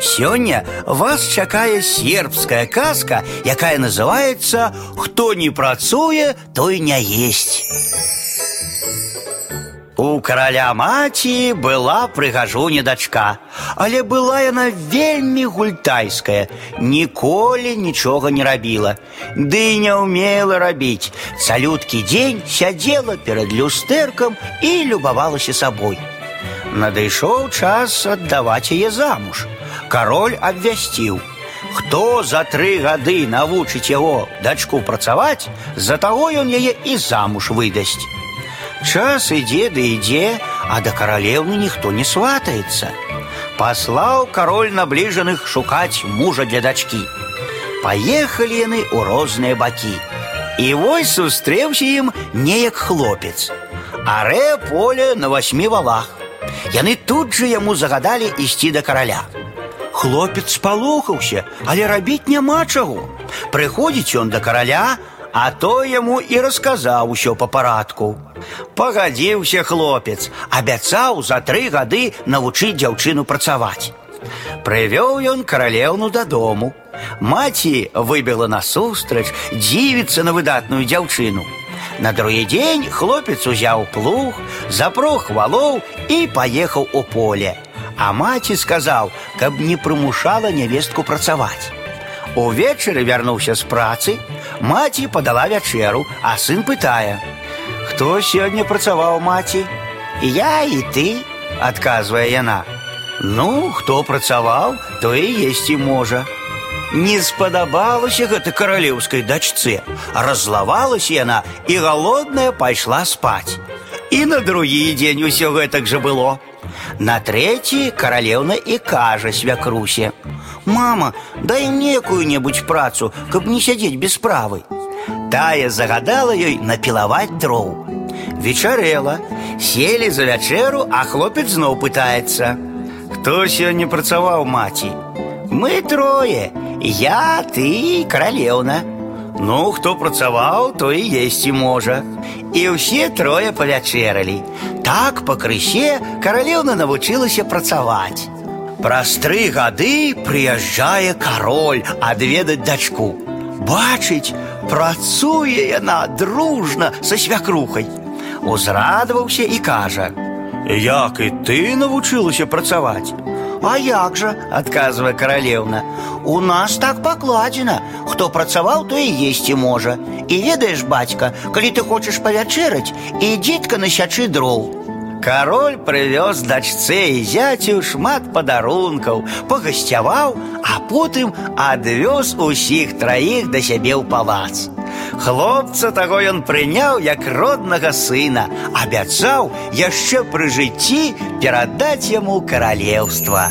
Сёння вас чакае сербская казка, якая называется «Хто не працуе, той не есть». У караля маці была прыгажуня дачка, але была яна вельмі гультайская, ніколі нічога не рабіла, ды і не ўмела рабіць. Цалюткі дзень сядзела перад люстэркам і любавалася сабой. Надышоў час аддаваць яе замуж. Кароль абвясціў: Хто за тры гады навучыць яго дачку працаваць, за таго ён яе і замуж выдасць. Час ідзе да ідзе, а да каралеўны ніхто не сватаецца. Паслаў кароль набліжаных шукаць мужа для дачкі. Паехалі яны ў розныя бакі. І вось сустрэўся ім неяк хлопец. Арэ поле на васьмі валах. Яны тут жа яму загадалі ісці да караля. Хлопец спалохаўся, але рабіць няма чаго. Прыходзіць ён да караля, а то яму і расказаў усё па парадку. Пагадзіўся хлопец, абяцаў за тры гады навучыць дзяўчыну працаваць. Прывёў ён каралеўну дадому. Маці выбела насустрач, дзівіцца на выдатную дзяўчыну. На другі дзень хлопец узяў плуг, запрог валоў і паехаў у поле. А маці сказаў, каб не прымушала нявестку працаваць. Увечары вярнуўся з працы, маці падала вячэру, а сын пытае: « Хто сёння працаваў маці? Я і ты, адказвае яна. Ну, хто працаваў, то і есці можа. Не спадабалася гэта каралеўскай дачцы, разлавалася яна і галодная пайшла спаць. І на другі дзень усё гэтак жа было. На трэці каралеўна і кажа свякрусе: « Мама, дай мне якую-небудзь працу, каб не сядзець без справы. Тая загадала ёй напілаваць дроў. Вечарэла, селі за вячэру, а хлопец зноў пытаецца: « Хто сёння працаваў маці? Мы трое, я, ты, каралеўна. Ну, хто працаваў, то і есці можа. І ўсе трое павячэралі. Так пакрысе каралеўна навучылася працаваць. Праз тры гады прыязджае кароль адведаць дачку. Бачыць, працуе яна дружна са свякрухай. Узрадаваўся і кажа: « Як і ты навучылася працаваць? А як жа, адказвае каралеўна, У нас так пакладзена, хто працаваў, то і есці можа. І ведаеш, бацька, калі ты хочаш павячэраць, ідзітка на сячы дроў. Кароль прывёз дачцэ і зяцю шмат падарункаў, пагасцяваў, а потым адвёз усіх траіх да сябе ў палац. Хлопца таго ён прыняў як роднага сына, абяцаў яшчэ пры жыцці перадаць яму каралеўства.